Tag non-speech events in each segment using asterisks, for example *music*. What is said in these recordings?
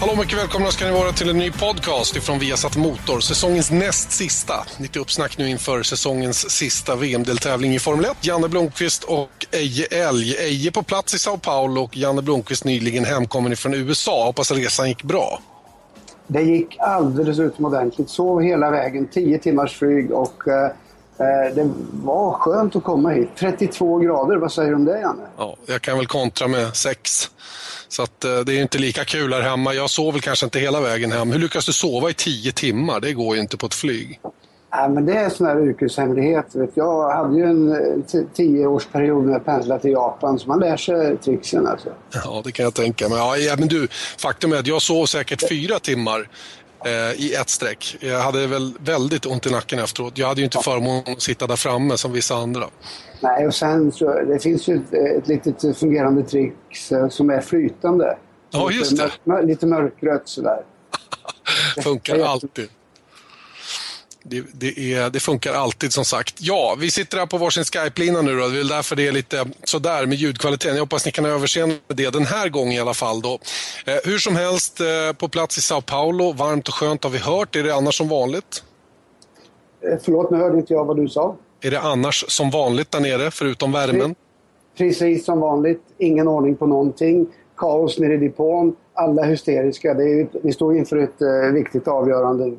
Hallå, mycket välkomna ska ni vara till en ny podcast ifrån Viasat Motor. Säsongens näst sista. Lite uppsnack nu inför säsongens sista VM-deltävling i Formel 1. Janne Blomqvist och Eje Elg. Eje på plats i Sao Paulo och Janne Blomqvist nyligen hemkommen från USA. Hoppas resan gick bra. Det gick alldeles utomordentligt. Sov hela vägen, 10 timmars flyg och eh, eh, det var skönt att komma hit. 32 grader, vad säger du om det Janne? Ja, jag kan väl kontra med 6. Så att, eh, det är inte lika kul här hemma. Jag sov väl kanske inte hela vägen hem. Hur lyckas du sova i 10 timmar? Det går ju inte på ett flyg. Ja, men det är en sån här yrkeshemlighet. Jag hade ju en eh, tioårsperiod när jag pendlade till Japan, så man lär sig tricksen alltså. Ja, det kan jag tänka mig. Ja, men du, faktum är att jag sov säkert fyra timmar i ett streck. Jag hade väl väldigt ont i nacken efteråt. Jag hade ju inte förmånen att sitta där framme som vissa andra. Nej, och sen så, det finns ju ett, ett litet fungerande trick eh, som är flytande. Ja, just det. Lite, lite mörkrött sådär. *laughs* Funkar alltid. Det, det, är, det, funkar alltid som sagt. Ja, vi sitter här på varsin Skype-lina nu då. Det är därför det är lite sådär med ljudkvaliteten. Jag hoppas ni kan överseende med det den här gången i alla fall. Då. Eh, hur som helst, eh, på plats i Sao Paulo. Varmt och skönt har vi hört. Är det annars som vanligt? Eh, förlåt, nu hörde inte jag vad du sa. Är det annars som vanligt där nere, förutom värmen? Precis som vanligt. Ingen ordning på någonting. Kaos nere i depån. Alla hysteriska. Det är, vi står inför ett eh, viktigt avgörande.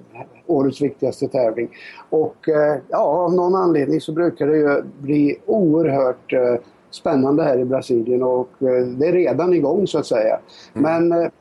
Årets viktigaste tävling. Och eh, ja, av någon anledning så brukar det ju bli oerhört eh, spännande här i Brasilien och eh, det är redan igång så att säga. Mm. Men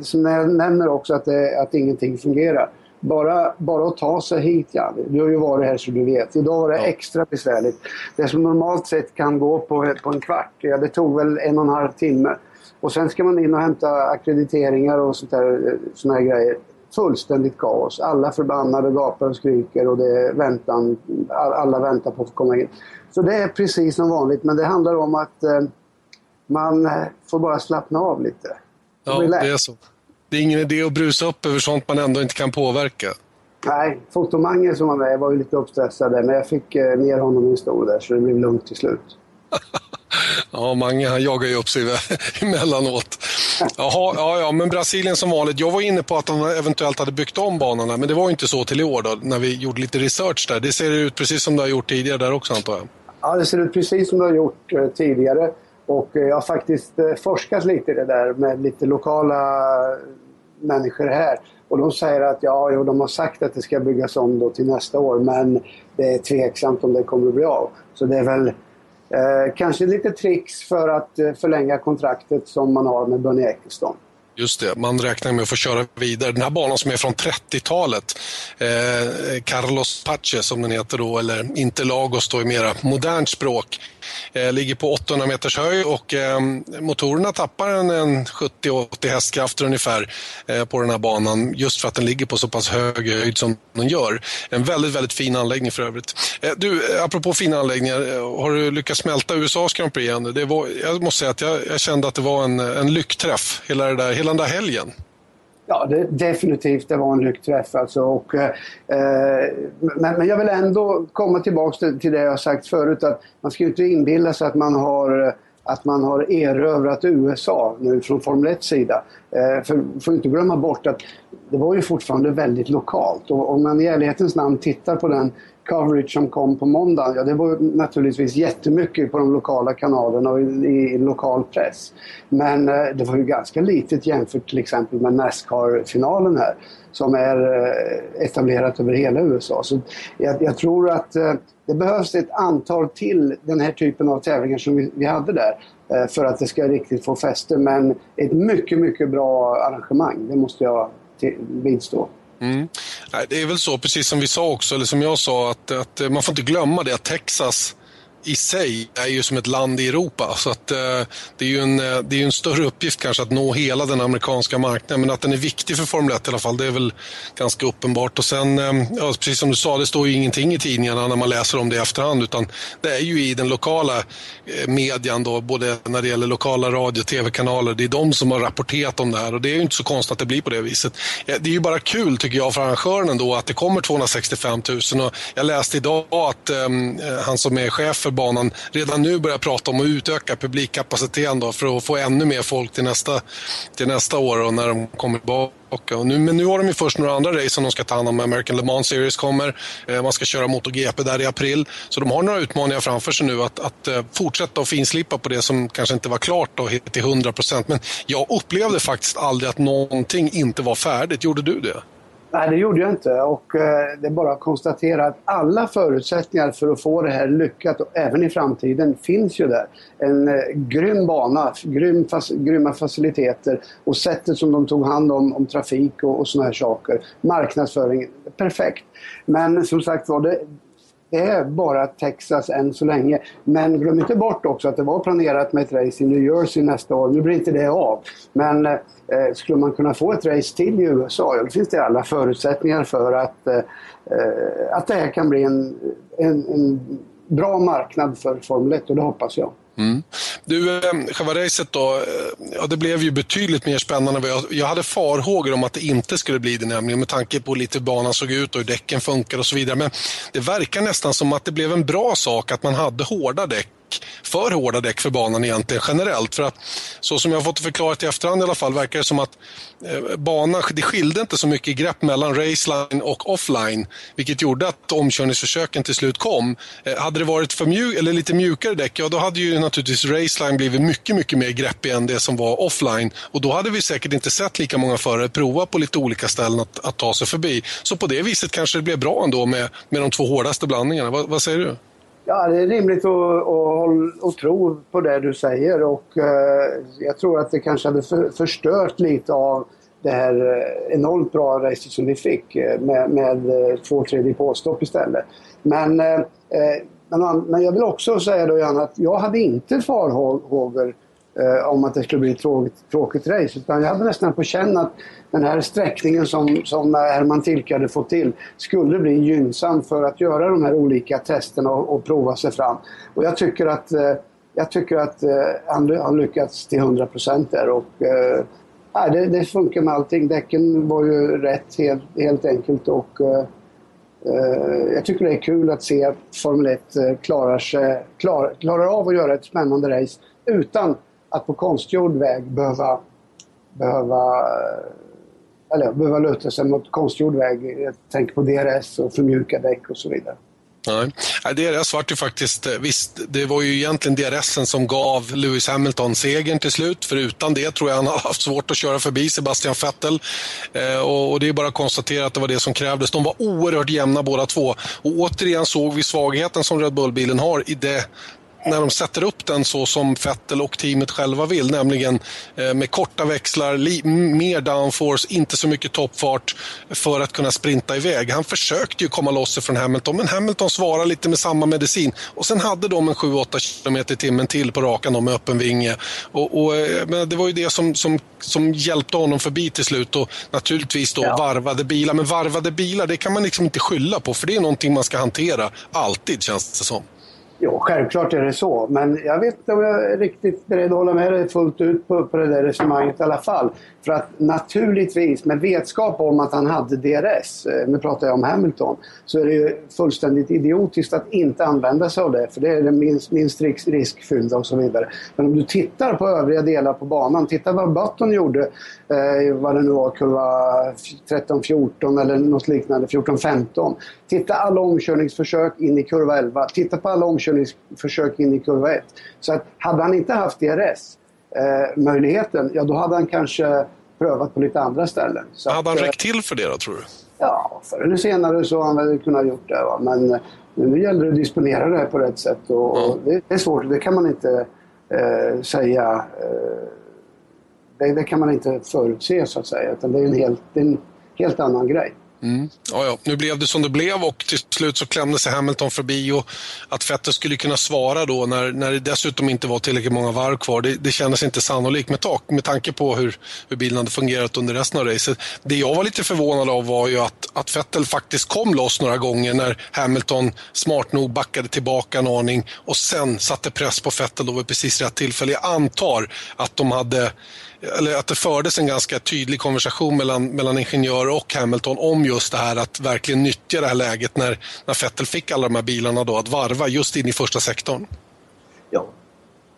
som jag nämner också att, det, att ingenting fungerar bara, bara att ta sig hit, ja. Du har ju varit här så du vet. Idag var det ja. extra besvärligt. Det som normalt sett kan gå på, på en kvart, ja, det tog väl en och en halv timme. Och sen ska man in och hämta akkrediteringar och sånt där, såna här grejer. Fullständigt kaos. Alla förbannade gapar och skriker och det är väntan. Alla väntar på att få komma in. Så det är precis som vanligt, men det handlar om att eh, man får bara slappna av lite. Ja, det är så. Det är ingen idé att brusa upp över sånt man ändå inte kan påverka. Nej, Fotomange som var med var ju lite uppstressad men jag fick eh, ner honom i en stol där så det blev lugnt till slut. *laughs* ja, Mange han jagar ju upp sig *laughs* emellanåt. Jaha, ja, ja, men Brasilien som vanligt. Jag var inne på att de eventuellt hade byggt om banorna, men det var inte så till i år då, när vi gjorde lite research där. Det ser ut precis som det har gjort tidigare där också antar jag? Ja, det ser ut precis som det har gjort eh, tidigare. Och eh, jag har faktiskt eh, forskat lite i det där med lite lokala eh, människor här. Och de säger att ja, jo, de har sagt att det ska byggas om då till nästa år men det är tveksamt om det kommer att bli av. Så det är väl eh, kanske lite tricks för att eh, förlänga kontraktet som man har med Bernie Ecclestone. Just det, man räknar med att få köra vidare. Den här banan som är från 30-talet, eh, Carlos Pache som den heter då, eller Interlagos då i mera modernt språk, Eh, ligger på 800 meters höjd och ehm, motorerna tappar en, en 70-80 hästkrafter ungefär eh, på den här banan just för att den ligger på så pass hög höjd som den gör. En väldigt, väldigt fin anläggning för övrigt. Eh, du, apropå fina anläggningar, har du lyckats smälta USAs Grand Prix ännu? Det var, jag måste säga att jag, jag kände att det var en, en lyckträff, hela, det där, hela den där helgen. Ja, det, definitivt. Det var en lyckträff alltså. Och, eh, eh, men, men, jag vill ändå komma tillbaka till, till det jag sagt förut att man ska ju inte inbilla sig att man har att man har erövrat USA nu från Formel 1 sida. Eh, för får inte glömma bort att det var ju fortfarande väldigt lokalt och om man i ärlighetens namn tittar på den coverage som kom på måndagen, ja det var naturligtvis jättemycket på de lokala kanalerna och i, i lokal press. Men eh, det var ju ganska litet jämfört till exempel med Nascar-finalen här som är eh, etablerat över hela USA. Så jag, jag tror att eh, det behövs ett antal till den här typen av tävlingar som vi, vi hade där eh, för att det ska riktigt få fäste. Men ett mycket, mycket bra arrangemang, det måste jag vidstå. Mm. Det är väl så, precis som vi sa också, eller som jag sa, att, att man får inte glömma det att Texas i sig är ju som ett land i Europa. Så att, eh, det, är ju en, eh, det är en större uppgift kanske att nå hela den amerikanska marknaden. Men att den är viktig för Formel 1 i alla fall, det är väl ganska uppenbart. Och sen, eh, ja, precis som du sa, det står ju ingenting i tidningarna när man läser om det i efterhand. Utan det är ju i den lokala eh, median, då, både när det gäller lokala radio och tv-kanaler. Det är de som har rapporterat om det här och det är ju inte så konstigt att det blir på det viset. Eh, det är ju bara kul tycker jag för arrangören då att det kommer 265 000. Och jag läste idag att ehm, eh, han som är chef för banan redan nu börjar prata om att utöka publikkapaciteten då för att få ännu mer folk till nästa, till nästa år och när de kommer tillbaka. Och nu, men nu har de ju först några andra race som de ska ta hand om. American Le Mans Series kommer, eh, man ska köra MotoGP där i april. Så de har några utmaningar framför sig nu att, att eh, fortsätta och finslipa på det som kanske inte var klart då, till 100%. Men jag upplevde faktiskt aldrig att någonting inte var färdigt. Gjorde du det? Nej, det gjorde jag inte. Och eh, det är bara att konstatera att alla förutsättningar för att få det här lyckat, och även i framtiden, finns ju där. En eh, grym bana, grym, fas, grymma faciliteter och sättet som de tog hand om, om trafik och, och sådana här saker. Marknadsföring, perfekt. Men som sagt var, det, det är bara Texas än så länge. Men glöm inte bort också att det var planerat med ett race i New Jersey nästa år. Nu blir inte det av. Men eh, skulle man kunna få ett race till i USA, ja, då finns det alla förutsättningar för att, eh, eh, att det här kan bli en, en, en bra marknad för Formel 1 och det hoppas jag. Mm. Du, ehm, själva racet då, eh, ja, det blev ju betydligt mer spännande. Jag, jag hade farhågor om att det inte skulle bli det nämligen med tanke på lite hur banan såg ut och hur däcken funkar och så vidare. Men det verkar nästan som att det blev en bra sak att man hade hårda däck för hårda däck för banan egentligen generellt. För att så som jag har fått förklarat i efterhand i alla fall verkar det som att eh, banan, det skilde inte så mycket grepp mellan raceline och offline. Vilket gjorde att omkörningsförsöken till slut kom. Eh, hade det varit för mjuk, eller lite mjukare däck, ja då hade ju naturligtvis raceline blivit mycket, mycket mer greppig än det som var offline. Och då hade vi säkert inte sett lika många förare prova på lite olika ställen att, att ta sig förbi. Så på det viset kanske det blev bra ändå med, med de två hårdaste blandningarna. vad, vad säger du? Ja, det är rimligt att, att, att tro på det du säger och eh, jag tror att det kanske hade för, förstört lite av det här eh, enormt bra racet som vi fick eh, med, med eh, två tredje påstopp istället. Men, eh, men, men jag vill också säga då Jan att jag hade inte farhågor eh, om att det skulle bli ett tråkigt, tråkigt race. Utan jag hade nästan på känn att den här sträckningen som, som eh, Herman Tilke hade fått till skulle bli gynnsam för att göra de här olika testerna och, och prova sig fram. Och jag tycker att, eh, jag tycker att eh, han har lyckats till 100 procent där. Och, eh, det, det funkar med allting. Däcken var ju rätt helt, helt enkelt. Och, eh, Eh, jag tycker det är kul att se att Formel 1 eh, klarar, sig, klar, klarar av att göra ett spännande race utan att på konstgjord väg behöva, behöva, eller behöva luta sig mot konstgjord väg. Jag tänker på DRS och förmjuka däck och så vidare. Nej. DRS var ju faktiskt, eh, visst, det var ju egentligen DRS som gav Lewis Hamilton segern till slut. För utan det tror jag han *laughs* hade haft svårt att köra förbi Sebastian Vettel. Eh, och, och, det är bara att konstatera att det var det som krävdes. De var oerhört jämna båda två. Och återigen såg vi svagheten som Red Bull-bilen har i det när de sätter upp den så som Vettel och teamet själva vill, nämligen eh, med korta växlar, mer downforce, inte så mycket toppfart för att kunna sprinta iväg. Han försökte ju komma loss från Hamilton, men Hamilton svarade lite med samma medicin. Och sen hade de en 7-8 km i timmen till på rakan med öppen vinge. Och, och eh, men det var ju det som, som, som hjälpte honom förbi till slut och naturligtvis då ja. varvade bilar. Men varvade bilar, det kan man liksom inte skylla på, för det är någonting man ska hantera alltid, känns det som. Ja, självklart är det så. Men jag vet inte om jag är riktigt beredd att hålla med dig fullt ut på, på det där resonemanget i alla fall. För att naturligtvis, med vetskap om att han hade DRS, eh, nu pratar jag om Hamilton, så är det ju fullständigt idiotiskt att inte använda sig av det. För det är det minst, minst riskfyllda och så vidare. Men om du tittar på övriga delar på banan, titta vad Button gjorde, eh, vad det nu var, kurva 13-14 eller något liknande, 14-15. Titta alla omkörningsförsök in i kurva 11. Titta på alla omkörningsförsök in i kurva 1. Så att hade han inte haft DRS eh, möjligheten, ja då hade han kanske prövat på lite andra ställen. Så hade han räckt till för det då, tror du? Ja, förr eller senare så har han väl kunnat gjort det. Va? Men, men nu gäller det att disponera det här på rätt sätt och, mm. och det, det, är svårt. Det kan man inte eh, säga. Eh, det, det, kan man inte förutse så att säga. Utan det är en helt, en helt annan grej. Mm. Ja, ja. Nu blev det som det blev och till slut så klämde sig Hamilton förbi och att Vettel skulle kunna svara då när, när det dessutom inte var tillräckligt många varv kvar, det, det kändes inte sannolikt med, tak, med tanke på hur, hur bilen hade fungerat under resten av racet. Det jag var lite förvånad av var ju att, att Vettel faktiskt kom loss några gånger när Hamilton smart nog backade tillbaka en aning och sen satte press på Vettel då vid precis rätt tillfälle. Jag antar att de hade eller att det fördes en ganska tydlig konversation mellan, mellan ingenjörer och Hamilton om just det här att verkligen nyttja det här läget när, när Vettel fick alla de här bilarna då att varva just in i första sektorn. Ja,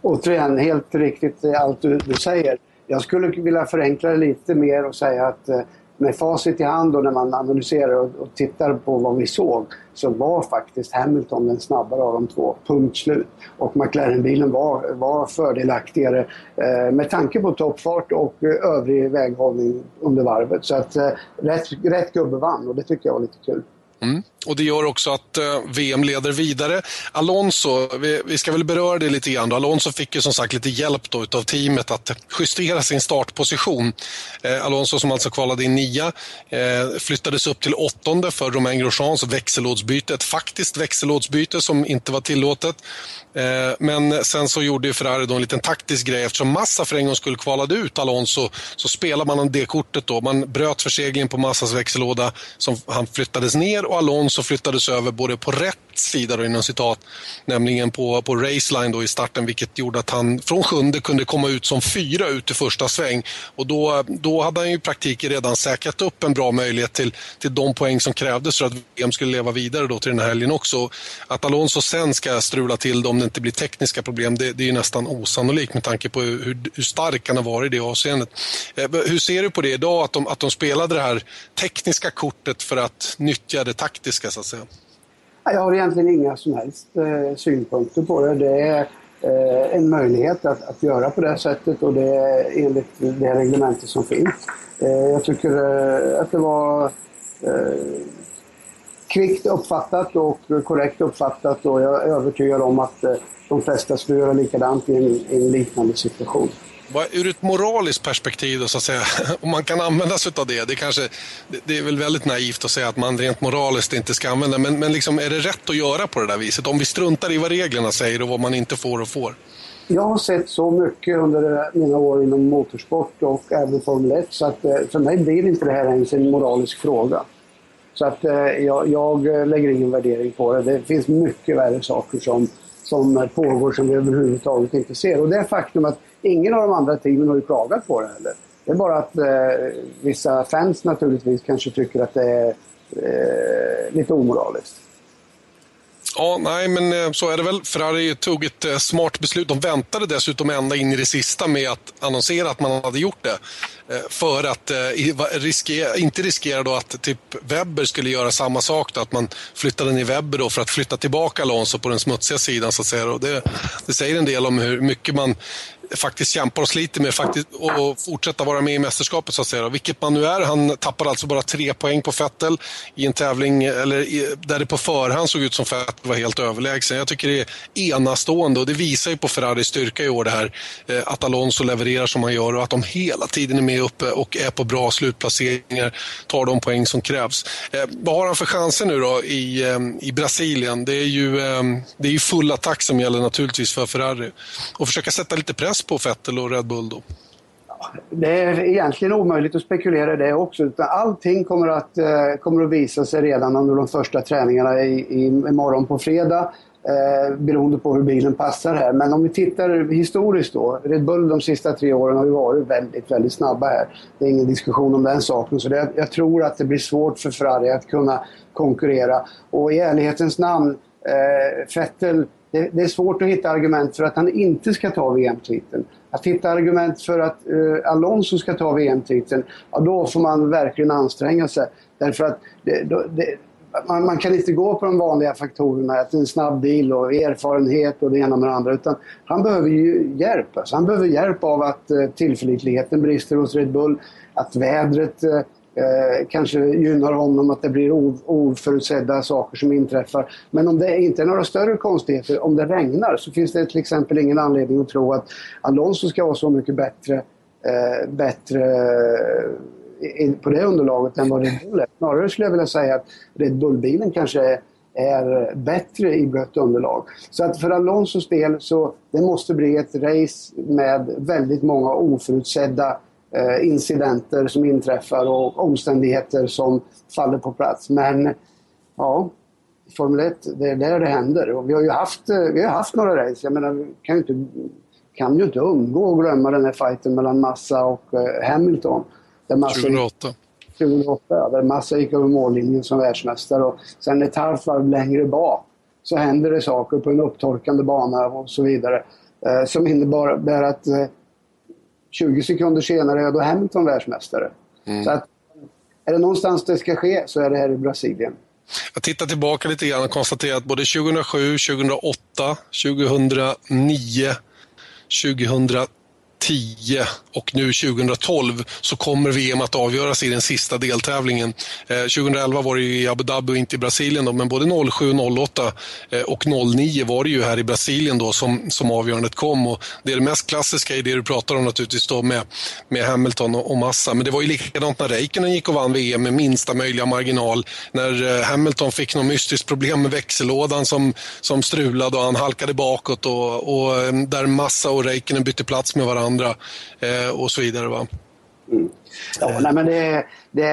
återigen helt riktigt eh, allt du, du säger. Jag skulle vilja förenkla det lite mer och säga att eh, med facit i hand och när man analyserar och, och tittar på vad vi såg så var faktiskt Hamilton den snabbare av de två. Punkt slut. Och McLaren-bilen var, var fördelaktigare eh, med tanke på toppfart och eh, övrig väghållning under varvet. Så att eh, rätt, rätt gubbe vann och det tycker jag var lite kul. Mm. Och Det gör också att eh, VM leder vidare. Alonso, vi, vi, ska väl beröra det lite grann. Då. Alonso fick ju som sagt lite hjälp då utav teamet att justera sin startposition. Eh, Alonso som alltså kvalade in nia eh, flyttades upp till åttonde för Romain Grosjeans växellådsbyte. Ett faktiskt växellådsbyte som inte var tillåtet. Eh, men sen så gjorde ju Ferrari då en liten taktisk grej. Eftersom Massa för en gång skulle kvalade ut Alonso så spelade man det kortet då. Man bröt förseglingen på Massas växellåda som han flyttades ner och Alonso flyttades över både på rätt sida då, inom citat, nämligen på, på raceline då i starten vilket gjorde att han från sjunde kunde komma ut som fyra ut i första sväng. Och då, då hade han ju i praktiken redan säkrat upp en bra möjlighet till, till de poäng som krävdes för att VM skulle leva vidare då till den här helgen också. Att Alonso sen ska strula till det om det inte blir tekniska problem, det, det är nästan osannolikt med tanke på hur, hur stark han har varit i det avseendet. Eh, hur ser du på det idag, att de, att de spelade det här tekniska kortet för att nyttja det taktiska så att säga? Jag har egentligen inga som helst eh, synpunkter på det. Det är eh, en möjlighet att, att göra på det sättet och det är enligt det reglementet som finns. Eh, jag tycker eh, att det var eh, kvickt uppfattat och korrekt uppfattat och jag är övertygad om att eh, de flesta skulle göra likadant i en, i en liknande situation ur ett moraliskt perspektiv, då, så att säga, *laughs* om man kan använda sig av det, det, kanske, det är väl väldigt naivt att säga att man rent moraliskt inte ska använda men, men liksom, är det rätt att göra på det där viset? Om vi struntar i vad reglerna säger och vad man inte får och får? Jag har sett så mycket under mina år inom motorsport och även Formel 1 så att eh, för mig blir inte det här ens en moralisk fråga. Så att eh, jag, jag eh, lägger ingen värdering på det. Det finns mycket värre saker som, som pågår som vi överhuvudtaget inte ser. Och det faktum att ingen av de andra teamen har ju klagat på det heller. Det är bara att eh, vissa fans naturligtvis kanske tycker att det är eh, lite omoraliskt. Ja, nej, men eh, så är det väl. Ferrari tog ett eh, smart beslut. De väntade dessutom ända in i det sista med att annonsera att man hade gjort det. Eh, för att eh, riskera, inte riskera då att typ Webber skulle göra samma sak, då, att man flyttade ner Webber då för att flytta tillbaka Alonso på den smutsiga sidan. Så att säga. Och det, det säger en del om hur mycket man faktiskt kämpar och sliter med faktiskt, och fortsätta vara med i mästerskapet så att säga. Vilket man nu är. Han tappar alltså bara tre poäng på Vettel i en tävling eller i, där det på förhand såg ut som Vettel var helt överlägsen. Jag tycker det är enastående och det visar ju på Ferraris styrka i år det här. Eh, att Alonso levererar som han gör och att de hela tiden är med uppe och är på bra slutplaceringar. Tar de poäng som krävs. Eh, vad har han för chanser nu då i, eh, i Brasilien? Det är ju eh, det är full attack som gäller naturligtvis för Ferrari. Och försöka sätta lite press press på Vettel och Red Bull då? Det är egentligen omöjligt att spekulera i det också. Utan allting kommer att, eh, kommer att visa sig redan under de första träningarna i, i, imorgon på fredag. Eh, beroende på hur bilen passar här. Men om vi tittar historiskt då. Red Bull de sista tre åren har ju varit väldigt, väldigt snabba här. Det är ingen diskussion om den saken. Så det, jag tror att det blir svårt för Ferrari att kunna konkurrera. Och i ärlighetens namn, eh, Vettel det, det, är svårt att hitta argument för att han inte ska ta VM-titeln. Att hitta argument för att eh, Alonso ska ta VM-titeln, ja, då får man verkligen anstränga sig. Därför att det, det, man, man, kan inte gå på de vanliga faktorerna, att en snabb bil och erfarenhet och det ena med det andra. Utan han behöver ju hjälp. Alltså han behöver hjälp av att eh, tillförlitligheten brister hos Red Bull, att vädret eh, eh kanske gynnar honom att det blir oförutsedda saker som inträffar. Men om det inte är några större konstigheter, om det regnar så finns det till exempel ingen anledning att tro att Alonso ska vara så mycket bättre, eh, bättre eh, på det underlaget än vad Red Bull är. Snarare skulle jag vilja säga att Red Bull-bilen kanske är bättre i blött underlag. Så att för Alonsos del så det måste bli ett race med väldigt många oförutsedda eh, incidenter som inträffar och omständigheter som faller på plats. Men ja, Formel 1, det är där det händer. Och vi har ju haft, eh, vi har haft några race. Jag menar, vi kan ju inte, kan ju inte undgå att glömma den här fighten mellan Massa och eh, Hamilton. Där Massa 2008. 2008, ja, där Massa gick över mållinjen som världsmästare och sen ett halvt varv längre bak så händer det saker på en upptorkande bana och så vidare. Eh, som innebär att eh, 20 sekunder senare är då Hamilton världsmästare. Mm. Så att, är det någonstans det ska ske så är det här i Brasilien. Jag tittar tillbaka lite grann och konstaterar att både 2007, 2008, 2009, 2010 2010 och nu 2012 så kommer VM att avgöras i den sista deltävlingen. Eh, 2011 var det ju i Abu Dhabi och inte i Brasilien då, men både 07, 08 eh, och 09 var det ju här i Brasilien då som, som avgörandet kom. Och det är det mest klassiska i det du pratar om naturligtvis då med, med Hamilton och, och Massa. Men det var ju likadant när Räikkönen gick och vann VM med minsta möjliga marginal. När eh, Hamilton fick något mystiskt problem med växellådan som, som strulade och han halkade bakåt och, och där Massa och Räikkönen bytte plats med varandra varandra eh, och så vidare. Va? Mm. Ja, nej, men det, det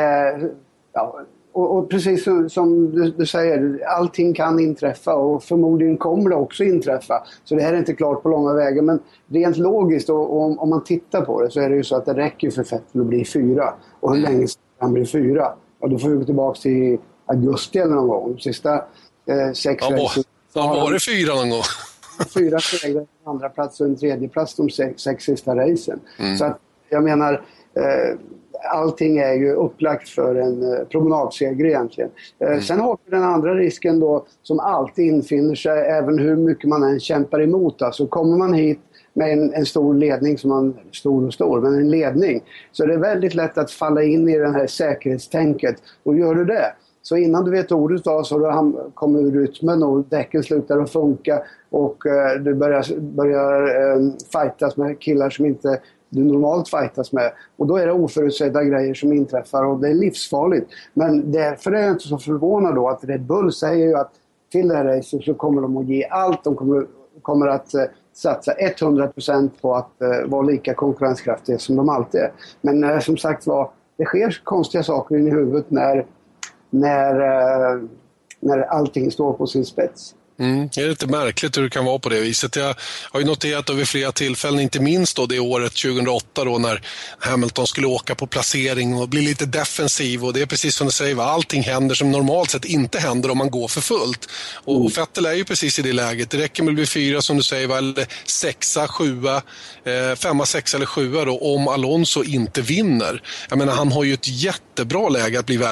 ja, och, och, precis som, som du, du, säger, allting kan inträffa och förmodligen kommer det också inträffa. Så det här är inte klart på långa vägar. Men rent logiskt, och, och om, man tittar på det, så är det ju så att det räcker för Vettel att bli fyra. Och hur länge ska han bli fyra? Och då får vi gå tillbaka till augusti eller någon gång. Sista eh, sex racen. Ja, var det fyra någon gång? Fyra segrar, en andra plats och en tredje plats de sex, sex sista racen. Mm. Så att, jag menar, eh, allting är ju upplagt för en eh, promenadseger egentligen. Eh, mm. Sen har vi den andra risken då som alltid infinner sig, även hur mycket man än kämpar emot. Alltså kommer man hit med en, en, stor ledning, som man, stor och stor, men en ledning. Så det är väldigt lätt att falla in i det här säkerhetstänket. Och gör du det, så innan du vet ordet av så har du kommit ur rytmen och däcken slutar att funka och eh, du börjar, börjar eh, fightas med killar som inte du normalt fightas med. Och då är det oförutsedda grejer som inträffar och det är livsfarligt. Men därför är jag inte så förvånad då att Red Bull säger ju att till det här racet så kommer de att ge allt. De kommer, kommer att eh, satsa 100% på att eh, vara lika konkurrenskraftiga som de alltid är. Men eh, som sagt var, det sker konstiga saker in i huvudet när, när, eh, när allting står på sin spets. Mm, det är lite märkligt hur det kan vara på det viset. Jag har ju noterat över flera tillfällen, inte minst då det året 2008 då när Hamilton skulle åka på placering och bli lite defensiv och det är precis som du säger, allting händer som normalt sett inte händer om man går för fullt. Och, mm. Vettel är ju precis i det läget. Det räcker med att bli fyra som du säger, eller sexa, sjua, eh, femma, sexa eller sjua då om Alonso inte vinner. Jag menar, han har ju ett jättebra läge att bli värd.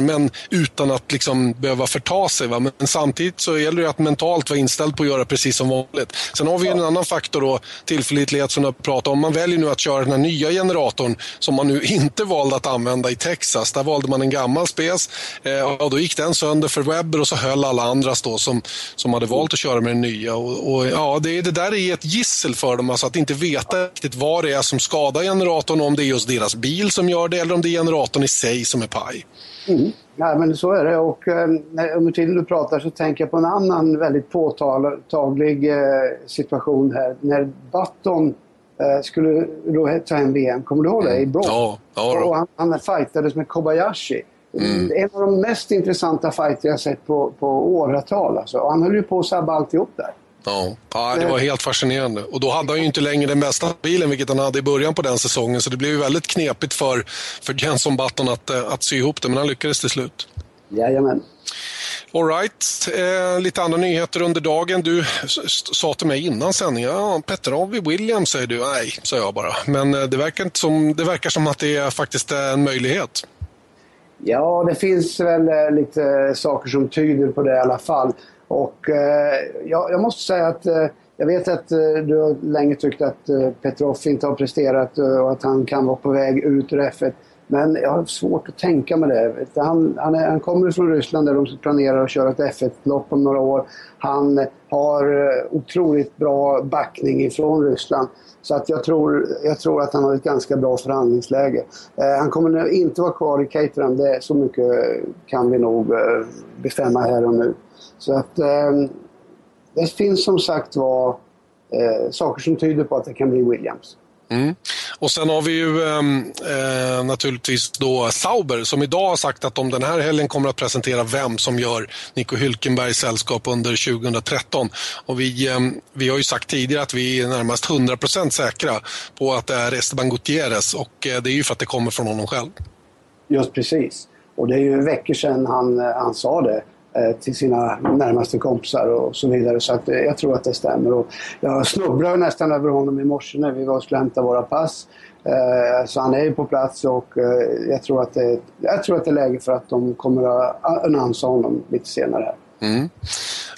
men utan att liksom behöva förta sig. Va? Men samtidigt så gäller det att mentalt vara inställd på att göra precis som vanligt. Sen har vi en annan faktor då, tillförlitlighet som du pratar om. Man väljer nu att köra den här nya generatorn som man nu *laughs* inte valde att använda i Texas. Där valde man en gammal spes eh, och då gick den sönder för Webber och så höll alla andra då som, som hade valt att köra med den nya. Och, och ja, det, det där är ett gissel för dem, alltså att inte veta riktigt vad det är som skadar generatorn, om det är just deras bil som gör det eller om det är generatorn i sig som är paj. Mm. Ja, men så är det. Och eh, under tiden du pratar så tänker jag på en annan väldigt påtaglig eh, situation här. När Button eh, skulle då ta hem VM, kommer du ihåg det? I Brock. Ja, ja, och han, han fightades med Kobayashi. Mm. En av de mest intressanta fighter jag sett på, på åratal. Alltså. Och han höll ju på att sabba alltihop där. Ja. ja, det var helt fascinerande. Och då hade han ju inte längre den bästa bilen, vilket han hade i början på den säsongen. Så det blev ju väldigt knepigt för, för Jenson Button att, eh, att sy ihop det, men han lyckades till slut. Jajamän. Alright, eh, lite andra nyheter under dagen. Du sa till mig innan sändningen, ja, Petter Williams säger du. Nej, sa jag bara. Men eh, det verkar, inte som, det verkar som att det är faktiskt är en möjlighet. Ja, det finns väl eh, lite saker som tyder på det i alla fall. Och eh, jag, jag, måste säga att eh, jag vet att eh, du har länge tyckt att eh, Petrov inte har presterat eh, och att han kan vara på väg ut ur F1. Men jag har svårt att tänka mig det. Han, han, är, han kommer från Ryssland där de planerar att köra ett F1-lopp om några år. Han har eh, otroligt bra backning ifrån Ryssland. Så att jag, tror, jag tror att han har ett ganska bra förhandlingsläge. Eh, han kommer inte vara kvar i Caterham, det så mycket kan vi nog eh, bestämma här och nu. Så att eh, det finns som sagt var eh, saker som tyder på att det kan bli Williams. Mm. Och sen har vi ju ehm, eh, naturligtvis då Sauber som idag har sagt att de den här helgen kommer att presentera vem som gör Nico Hülkenbergs sällskap under 2013. Och vi, eh, vi har ju sagt tidigare att vi är närmast 100% säkra på att det är Esteban Gutierrez och eh, det är ju för att det kommer från honom själv. Just precis. Och det är ju veckor sedan han, eh, han sa det. Eh, till sina närmaste kompisar och så vidare. Så att, eh, jag tror att det stämmer. Och jag snubblade nästan över honom i morse när vi var och skulle hämta våra pass. Eh, så han är ju på plats och jag tror att det, jag tror att det är läge för att de kommer att annonsera honom lite senare. Mm.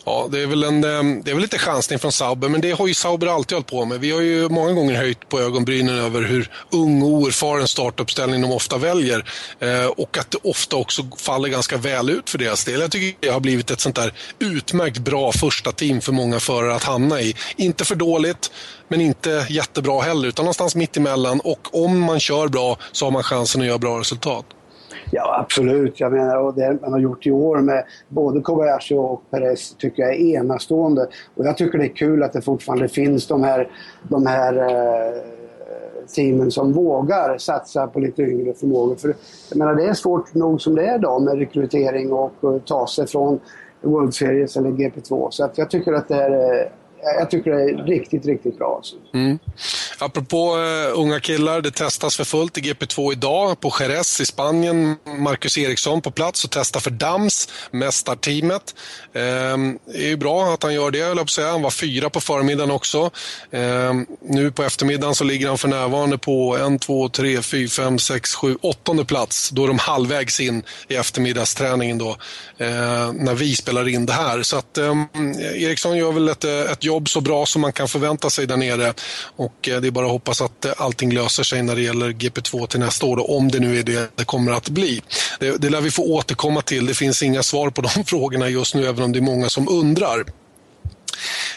Ja, det är, väl en, eh, det är väl lite chansning från Sauber, men det har ju Sauber alltid hållit på med. Vi har ju många gånger höjt på ögonbrynen över hur ung och oerfaren startuppställning de ofta väljer. Eh, och att det ofta också faller ganska väl ut för deras del. Jag tycker det har blivit ett sånt där utmärkt bra första team för många förare att hamna i. Inte för dåligt, men inte jättebra heller, utan någonstans mitt emellan. Och om man kör bra så har man chansen att göra bra resultat. Ja, absolut. Jag menar, och det man har gjort i år med både Kobayashi och Perez tycker jag är enastående. Och jag tycker det är kul att det fortfarande finns de här, de här eh, teamen som vågar satsa på lite yngre förmågor. För jag menar, det är svårt nog som det är idag med rekrytering och, och ta sig från World Series eller GP2. Så att jag tycker att det är eh, jag tycker det är riktigt, riktigt bra. Alltså. Mm. Apropå uh, unga killar, det testas för fullt i GP2 idag på Jerez i Spanien. Marcus Eriksson på plats och testar för Dams, mästarteamet. Um, det är ju bra att han gör det, jag säga. Han var fyra på förmiddagen också. Um, nu på eftermiddagen så ligger han för närvarande på en, två, tre, fyra, fem, sex, sju, åttonde plats. Då är de halvvägs in i eftermiddagsträningen då, uh, när vi spelar in det här. Så att um, Eriksson gör väl ett, ett jobb så bra som man kan förvänta sig där nere. Och eh, det är bara att hoppas att eh, allting löser sig när det gäller GP2 till nästa år, då, om det nu är det det kommer att bli. Det, det lär vi få återkomma till. Det finns inga svar på *laughs* de frågorna just nu, även om det är många som undrar.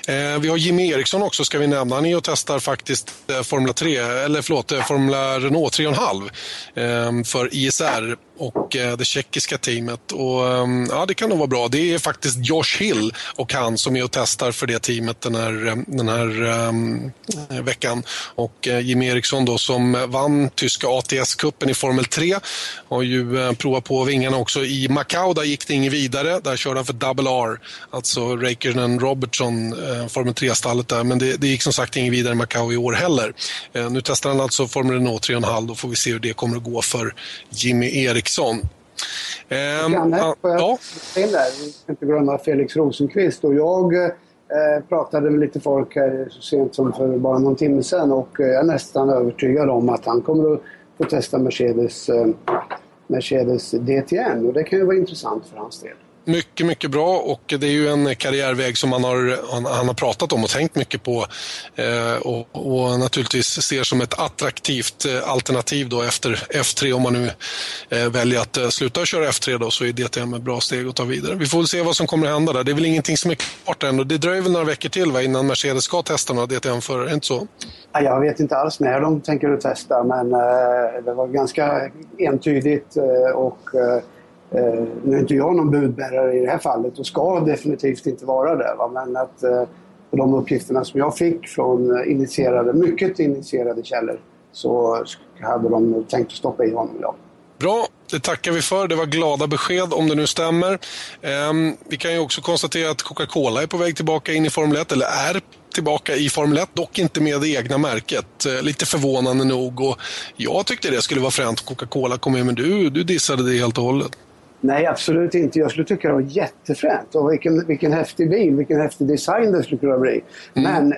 Eh, vi har Jimmy Eriksson också ska vi nämna. Han är och testar faktiskt Formula 3, eller förlåt, Formula Renault 3,5 för ISR och eh, det tjeckiska teamet. Och, ehm, ja, det kan nog vara bra. Det är faktiskt Josh Hill och han som är och testar för det teamet den här, eh, den här um, veckan. Och uh, Jimmy Eriksson då, som vann tyska ATS-cupen i Formel 3 har ju provat på vingarna också i Macau. Där gick det inget vidare. Där körde han för Double R, alltså Räikkönen Robertson, Formel 3-stallet där. Men det, det, gick som sagt inget vidare i Macau i år heller. nu testar han alltså Formel Renault 3,5. Då får vi se hur det kommer att gå för Jimmy Eriksson. Eriksson. Ehm, Janne, får jag ja. in där? Vi ska inte glömma Felix Rosenqvist. Och jag eh, pratade med lite folk här så sent som för bara någon timme sedan och jag är nästan övertygad om att han kommer att få testa Mercedes, eh, Mercedes DTN och det kan ju vara intressant för hans del. Mycket, mycket bra och det är ju en karriärväg som han har, han, han har pratat om och tänkt mycket på eh, och, och, naturligtvis ser som ett attraktivt eh, alternativ då efter F3 om man nu eh, väljer att eh, sluta köra F3 då så är DTM ett bra steg att ta vidare. Vi får väl se vad som kommer att hända där. Det är väl ingenting som är klart än och det dröjer väl några veckor till va, innan Mercedes ska testa några DTM-förare, är det inte så? Jag vet inte alls när de tänker testa men eh, det var ganska entydigt eh, och eh, Eh, nu är inte jag någon budbärare i det här fallet och ska definitivt inte vara det. Va? Men att eh, de uppgifterna som jag fick från eh, initierade, mycket initierade källor så hade de tänkt att stoppa i honom idag. Bra, det tackar vi för. Det var glada besked om det nu stämmer. Eh, vi kan ju också konstatera att Coca-Cola är på väg tillbaka in i Formel 1, eller är tillbaka i Formel 1, dock inte med det egna märket. Eh, lite förvånande nog och jag tyckte det skulle vara fränt om Coca-Cola kom med, men du, du dissade det helt och hållet. Nej, absolut inte. Jag skulle tycka det var jättefränt. Och vilken, vilken häftig bil, vilken häftig design det skulle kunna bli. Mm. Men,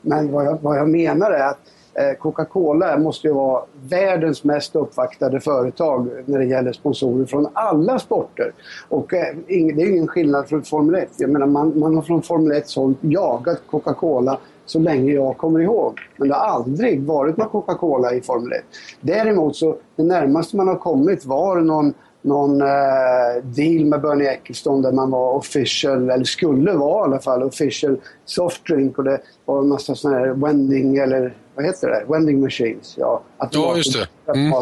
men vad, jag, vad jag menar är att eh, Coca-Cola måste ju vara världens mest uppvaktade företag när det gäller sponsorer från alla sporter. Och eh, det är ingen skillnad från Formel 1. Jag menar, man, man har från Formel 1 håll jagat Coca-Cola så länge jag kommer ihåg. Men det har aldrig varit någon Coca-Cola i Formel 1. Däremot så, det närmaste man har kommit var någon någon eh, deal med Bernie Ecclestone där man var official, eller skulle vara i alla fall, official soft drink och det var en massa sådana här wending, eller vad heter det? Wending machines. Ja, ja just det. Mm.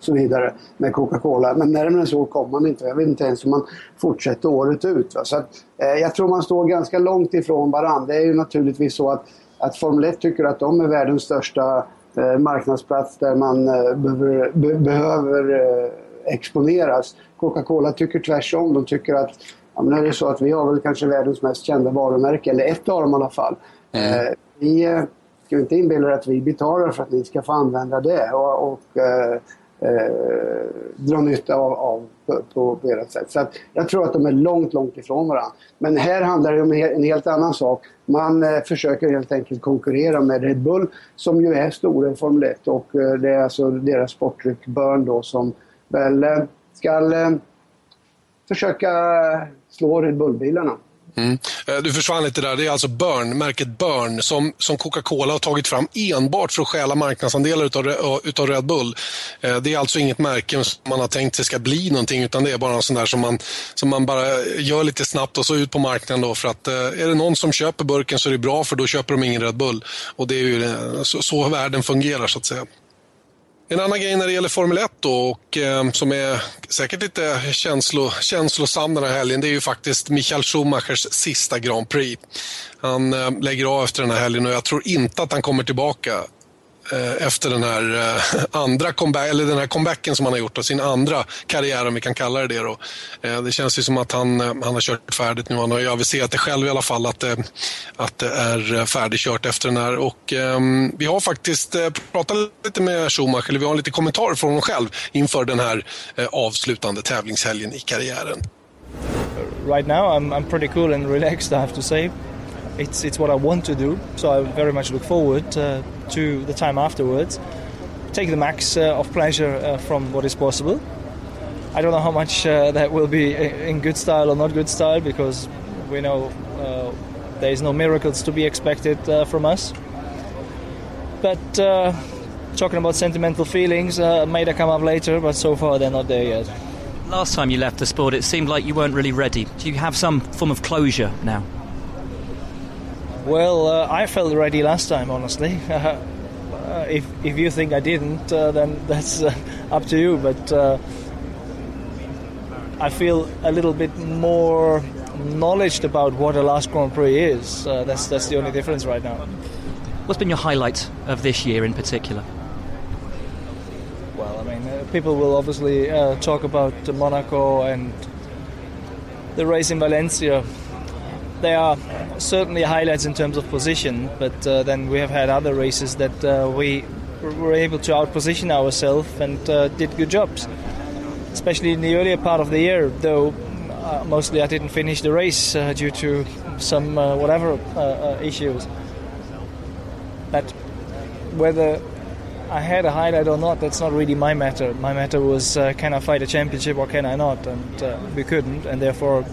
Så vidare med Coca-Cola. Men närmare så kommer man inte. Jag vet inte ens om man fortsätter året ut. Va? Så att, eh, jag tror man står ganska långt ifrån varandra. Det är ju naturligtvis så att, att Formel 1 tycker att de är världens största eh, marknadsplats där man eh, behöver, be, behöver eh, exponeras. Coca-Cola tycker tvärtom. De tycker att ja, men är det så att vi har väl kanske världens mest kända varumärke, eller ett av dem i alla fall. Mm. Eh, vi eh, ska inte inbilla er att vi betalar för att ni ska få använda det och, och eh, eh, dra nytta av, av på, på, på ert sätt. Så jag tror att de är långt, långt ifrån varandra. Men här handlar det om en helt annan sak. Man eh, försöker helt enkelt konkurrera med Red Bull som ju är stora i Formel 1 och eh, det är alltså deras sportdryck Burn då som väl eh, ska eh, försöka slå Red Bull-bilarna. Mm. Eh, du försvann lite där. Det är alltså Burn, märket Burn, som, som Coca-Cola har tagit fram enbart för att stjäla marknadsandelar utav, utav Red Bull. Det är alltså inget märke som man har tänkt sig ska bli någonting, utan det är bara en sån där som man, som man bara gör lite snabbt och så ut på marknaden då. För att är det någon som köper burken så är det bra, för då köper de ingen Red Bull. Och det är ju så, så världen fungerar, så att säga. En annan grej när det gäller Formel 1 då, och eh, som är säkert lite känslo, känslosam den här helgen, det är ju faktiskt Michael Schumachers sista Grand Prix. Han eh, lägger av efter den här helgen och jag tror inte att han kommer tillbaka Eh, efter den här eh, *laughs* andra comeback, eller den här comebacken som han har gjort, och sin andra karriär om vi kan kalla det det. Då. Eh, det känns ju som att han, han har kört färdigt nu. Han har ju aviserat det själv i alla fall att, att det är färdigkört efter den här. Och, um, vi har faktiskt pratat lite med Schumacher, eller vi har lite kommentarer från honom själv inför den här avslutande tävlingshelgen i karriären. Right now I'm, I'm pretty cool and relaxed I have to say. It's it's what I want to do. So I very much look forward uh, to the time afterwards. Take the max uh, of pleasure uh, from what is possible. I don't know how much uh, that will be in good style or not good style because we know uh, there is no miracles to be expected uh, from us. But talking about sentimental feelings, may they come up later, but so far they're not there yet. Last time you left the sport, it seemed like you weren't really ready. Do you have some form of closure now? Well, uh, I felt ready last time, honestly. *laughs* Uh, if if you think I didn't, uh, then *laughs* that's uh, up to you. But uh, I feel a little bit more knowledge about what a last Grand Prix is. Uh, that's that's the only difference right now. What's been your highlight of this year in particular? Well, I mean, people will obviously talk about Monaco and the race in Valencia they are certainly highlights in terms of position, but uh, then we have had other races that uh, we were able to outposition ourselves and uh, did good jobs. Especially in the earlier part of the year, though uh, mostly I didn't finish the race uh, due to some uh, whatever issues. But whether I had a highlight or not, that's not really my matter. My matter was can I fight a championship or can I not? And we couldn't, and therefore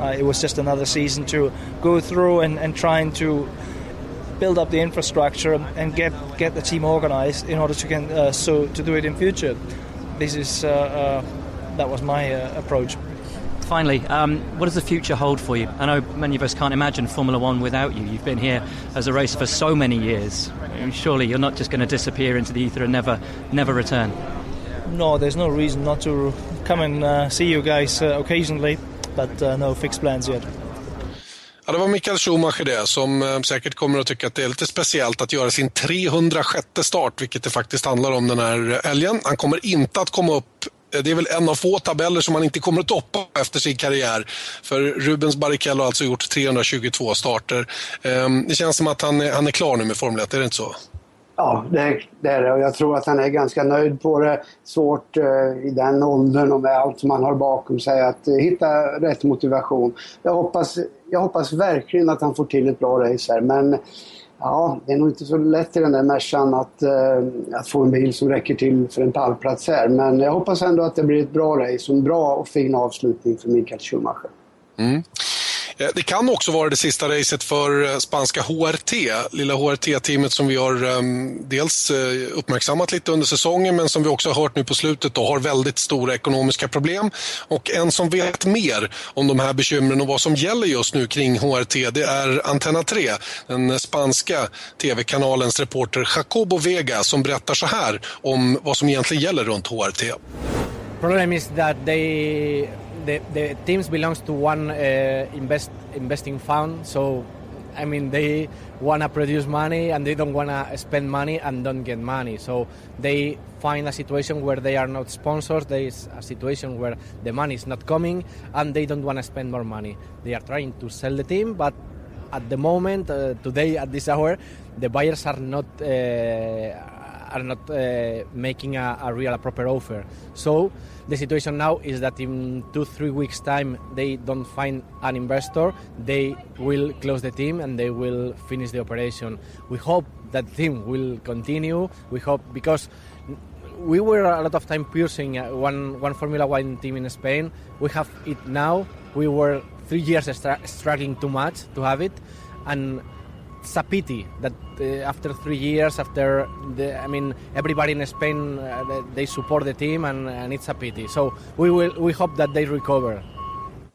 uh, it was just another season to go through and, and trying to build up the infrastructure and get get the team organized in order to can uh, so to do it in future. This is uh, uh that was my uh, approach. Finally, um, what does the future hold for you? I know many of us can't imagine Formula One without you. You've been here as a racer for so many years. Surely you're not just going to disappear into the ether and never, never return. No, there's no reason not to come and uh, see you guys occasionally but uh, no fixed plans yet. Ja, det var Mikael Schumacher det, som eh, säkert kommer att tycka att det är lite speciellt att göra sin 306 start, vilket det faktiskt handlar om den här helgen. Han kommer inte att komma upp eh, det är väl en av få tabeller som han inte kommer att toppa efter sin karriär. För Rubens Barrichello har alltså gjort 322 starter. Ehm, det känns som att han är, han är klar nu med Formel 1, är det inte så? Ja, det, det är det och jag tror att han är ganska nöjd på det. Svårt eh, i den åldern och med allt som han har bakom sig att eh, hitta rätt motivation. Jag hoppas, jag hoppas verkligen att han får till ett bra race här men Ja, det är nog inte så lätt i den där Mercan att, eh, att få en bil som räcker till för en pallplats här. Men jag hoppas ändå att det blir ett bra race och en bra och fin avslutning för Mikael Schumacher. Mm. Eh, det kan också vara det sista racet för eh, spanska HRT, lilla HRT-teamet som vi har ehm, dels eh, uppmärksammat lite under säsongen men som vi också har hört nu på slutet då, har väldigt stora ekonomiska problem. Och en som vet mer om de här bekymren och vad som gäller just nu kring HRT det är Antenna 3, den spanska tv-kanalens reporter Jacobo Vega som berättar så här om vad som egentligen gäller runt HRT. Problem is that they the, the teams belongs to one uh, invest investing fund. So I mean they want to produce money and they don't want to spend money and don't get money. So they find a situation where they are not sponsors. There is a situation where the money is not coming and they don't want to spend more money. They are trying to sell the team but at the moment uh, today at this hour the buyers are not uh, are not uh, making a, a real a proper offer. So the situation now is that in two three weeks time they don't find an investor they will close the team and they will finish the operation. We hope that team will continue. We hope because we were a lot of time piercing uh, one one formula one team in spain. We have it now. We were three years struggling too much to have it. And it's a pity that uh, after three years, after the, I mean, everybody in Spain uh, they support the team, and, and it's a pity. So we will we hope that they recover.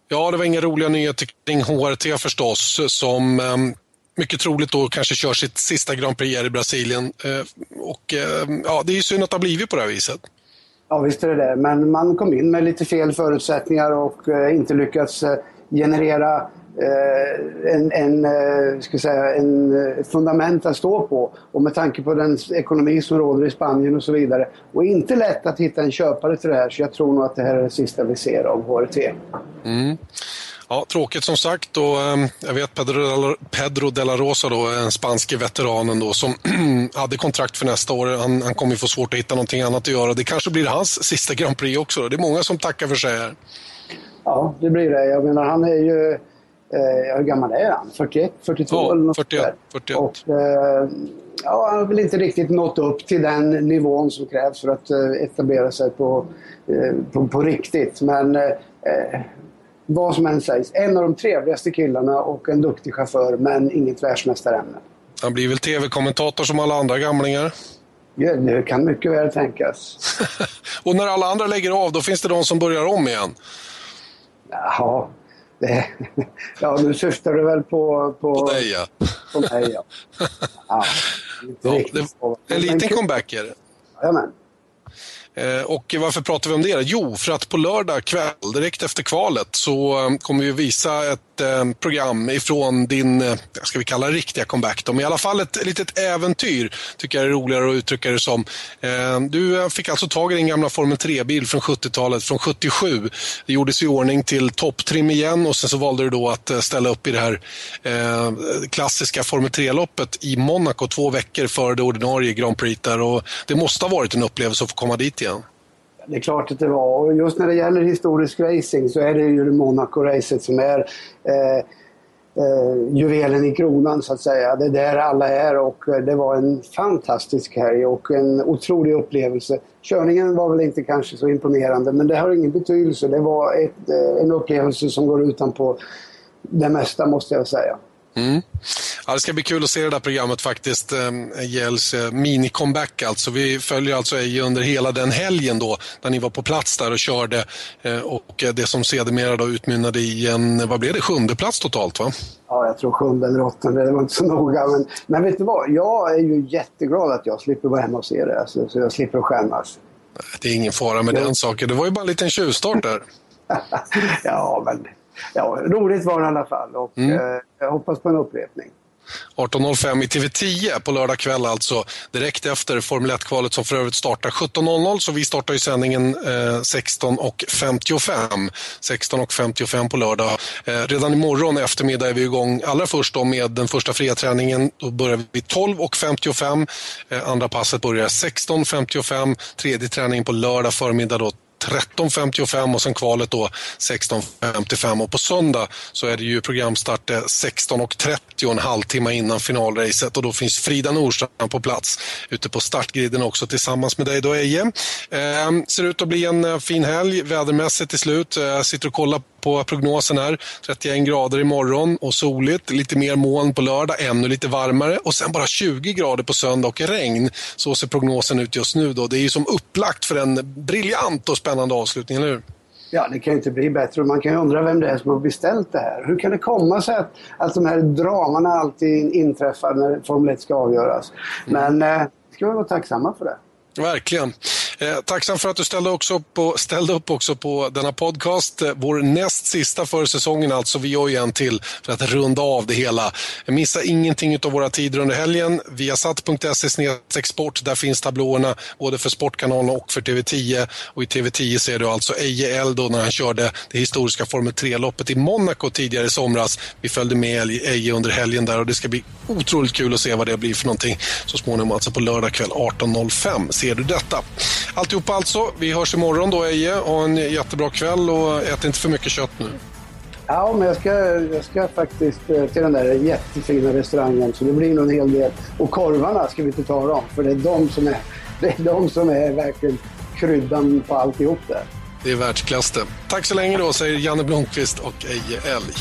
Ja, det var inga roliga nyheter kring HRT förstås, som um, mycket troligt då kanske kör sitt sista Grand Prix i Brasilien. Uh, och uh, ja, det är ju synd att det har blivit på det här viset. Ja, visst är det det. Men man kom in med lite fel förutsättningar och inte lyckats generera en, en, eh, ska säga, en eh, fundament att stå på. Och med tanke på den ekonomi som råder i Spanien och så vidare. Och inte lätt att hitta en köpare till det här så jag tror nog att det här är det sista vi ser av HRT. Mm. Ja, tråkigt som sagt. Och, jag vet Pedro, Pedro de la Rosa, då, en spanske veteranen då, som *clears throat* hade kontrakt för nästa år. Han, han kommer få svårt att hitta någonting annat att göra. Det kanske blir hans *laughs* sista Grand Prix också. Då. Det är många som tackar för sig här. Ja, det blir det. Jag menar, han är ju Eh, hur gammal är han? 41, 42 ja, eller något 41. 41. Och, eh, ja, han har väl inte riktigt nått upp till den nivån som krävs för att eh, etablera sig på, eh, på, på, riktigt. Men eh, eh, vad som än sägs, en av de trevligaste killarna och en duktig chaufför, men inget världsmästarämne. Han blir väl tv-kommentator som alla andra gamlingar? Ja, det kan mycket väl tänkas. *laughs* och när alla andra lägger av, då finns det de som börjar om igen? Ja, det, ja, nu syftar du väl på... På, på dig, ja. På mig, ja. *laughs* ja, ja det, en liten comeback är det. Jajamän. Eh, och varför pratar vi om det? Jo, för att på lördag kväll, direkt efter kvalet, så eh, kommer vi visa ett eh, program ifrån din, eh, ska vi kalla det riktiga comeback då, men i alla fall ett litet äventyr, tycker jag är roligare att uttrycka det som. Eh, du eh, fick alltså tag i din gamla Formel 3-bil från 70-talet, från 77. Det gjordes i ordning till topptrim igen och sen så valde du då att ställa upp i det här klassiska Formel 3-loppet i Monaco två veckor före det ordinarie Grand Prix där och det måste ha varit en upplevelse att få komma dit igen. Det är klart att det var. Och just när det gäller historisk racing så är det ju Monaco-racet som är eh, eh, juvelen i kronan så att säga. Det är där alla är och eh, det var en fantastisk helg och en otrolig upplevelse. Körningen var väl inte kanske så imponerande men det har ingen betydelse. Det var ett, eh, en upplevelse som går utanpå det mesta måste jag säga. Mm. Ja, det ska bli kul att se det där programmet faktiskt. Gälls eh, mini-comeback alltså. Vi följer alltså Eje under hela den helgen då, när ni var på plats där och körde. Eh, och det som sedermera då utmynnade i en, vad blev det, sjunde plats totalt va? Ja, jag tror sjunde eller åttonde, det var inte så noga. Men, men vet du vad, jag är ju jätteglad att jag slipper vara hemma och se det, alltså, så jag slipper skämmas. Det är ingen fara med ja. den saken. Det var ju bara en liten tjuvstart där. *laughs* ja, men ja, roligt var det i alla fall och mm. eh, jag hoppas på en upprepning. 18.05 i TV10 på lördag kväll alltså. Direkt efter Formel 1-kvalet som för övrigt startar 17.00 så vi startar ju sändningen eh, 16.55. 16.55 på lördag. Eh, redan imorgon eftermiddag är vi igång allra först då med den första fria träningen. Då börjar vi 12.55. Eh, andra passet börjar 16.55. Tredje träningen på lördag förmiddag då 13.55 och sen kvalet då 16.55 och på söndag så är det ju programstart eh, 16.30 en halvtimme innan finalracet och då finns Frida Nordstrand på plats ute på startgriden också tillsammans med dig då Eje. Eh, ser ut att bli en eh, fin helg vädermässigt till slut. Jag sitter och kollar på prognosen här. 31 grader imorgon och soligt. Lite mer moln på lördag, ännu lite varmare och sen bara 20 grader på söndag och regn. Så ser prognosen ut just nu. Då. Det är ju som upplagt för en briljant och spännande avslutning, eller hur? Ja, det kan ju inte bli bättre. Man kan ju undra vem det är som har beställt det här. Hur kan det komma sig att, att de här dramana alltid inträffar när Formel 1 ska avgöras? Men eh, ska vi vara tacksamma för det. Verkligen. Eh, tacksam för att du ställde, också på, ställde upp också på denna podcast. Eh, vår näst sista för säsongen alltså. Vi gör ju en till för att runda av det hela. Missa ingenting av våra tider under helgen. Viasat.se sport. Där finns tablåerna både för Sportkanalen och för TV10. Och i TV10 ser du alltså Eje Eldo när han körde det historiska Formel 3-loppet i Monaco tidigare i somras. Vi följde med Eje under helgen där och det ska bli otroligt kul att se vad det blir för någonting så småningom, alltså på lördag kväll 18.05 ser du detta. Alltihopa alltså. Vi hörs imorgon då Eje. Ha en jättebra kväll och ät inte för mycket kött nu. Ja, men jag ska, jag ska faktiskt eh, till den där jättefina restaurangen så det blir nog en hel del. Och korvarna ska vi inte ta dem, för det är de som är, *laughs* det är, de som är verkligen kryddan på alltihop där. Det är världsklass det. Tack så länge då, säger Janne Blomqvist och Eje Elg.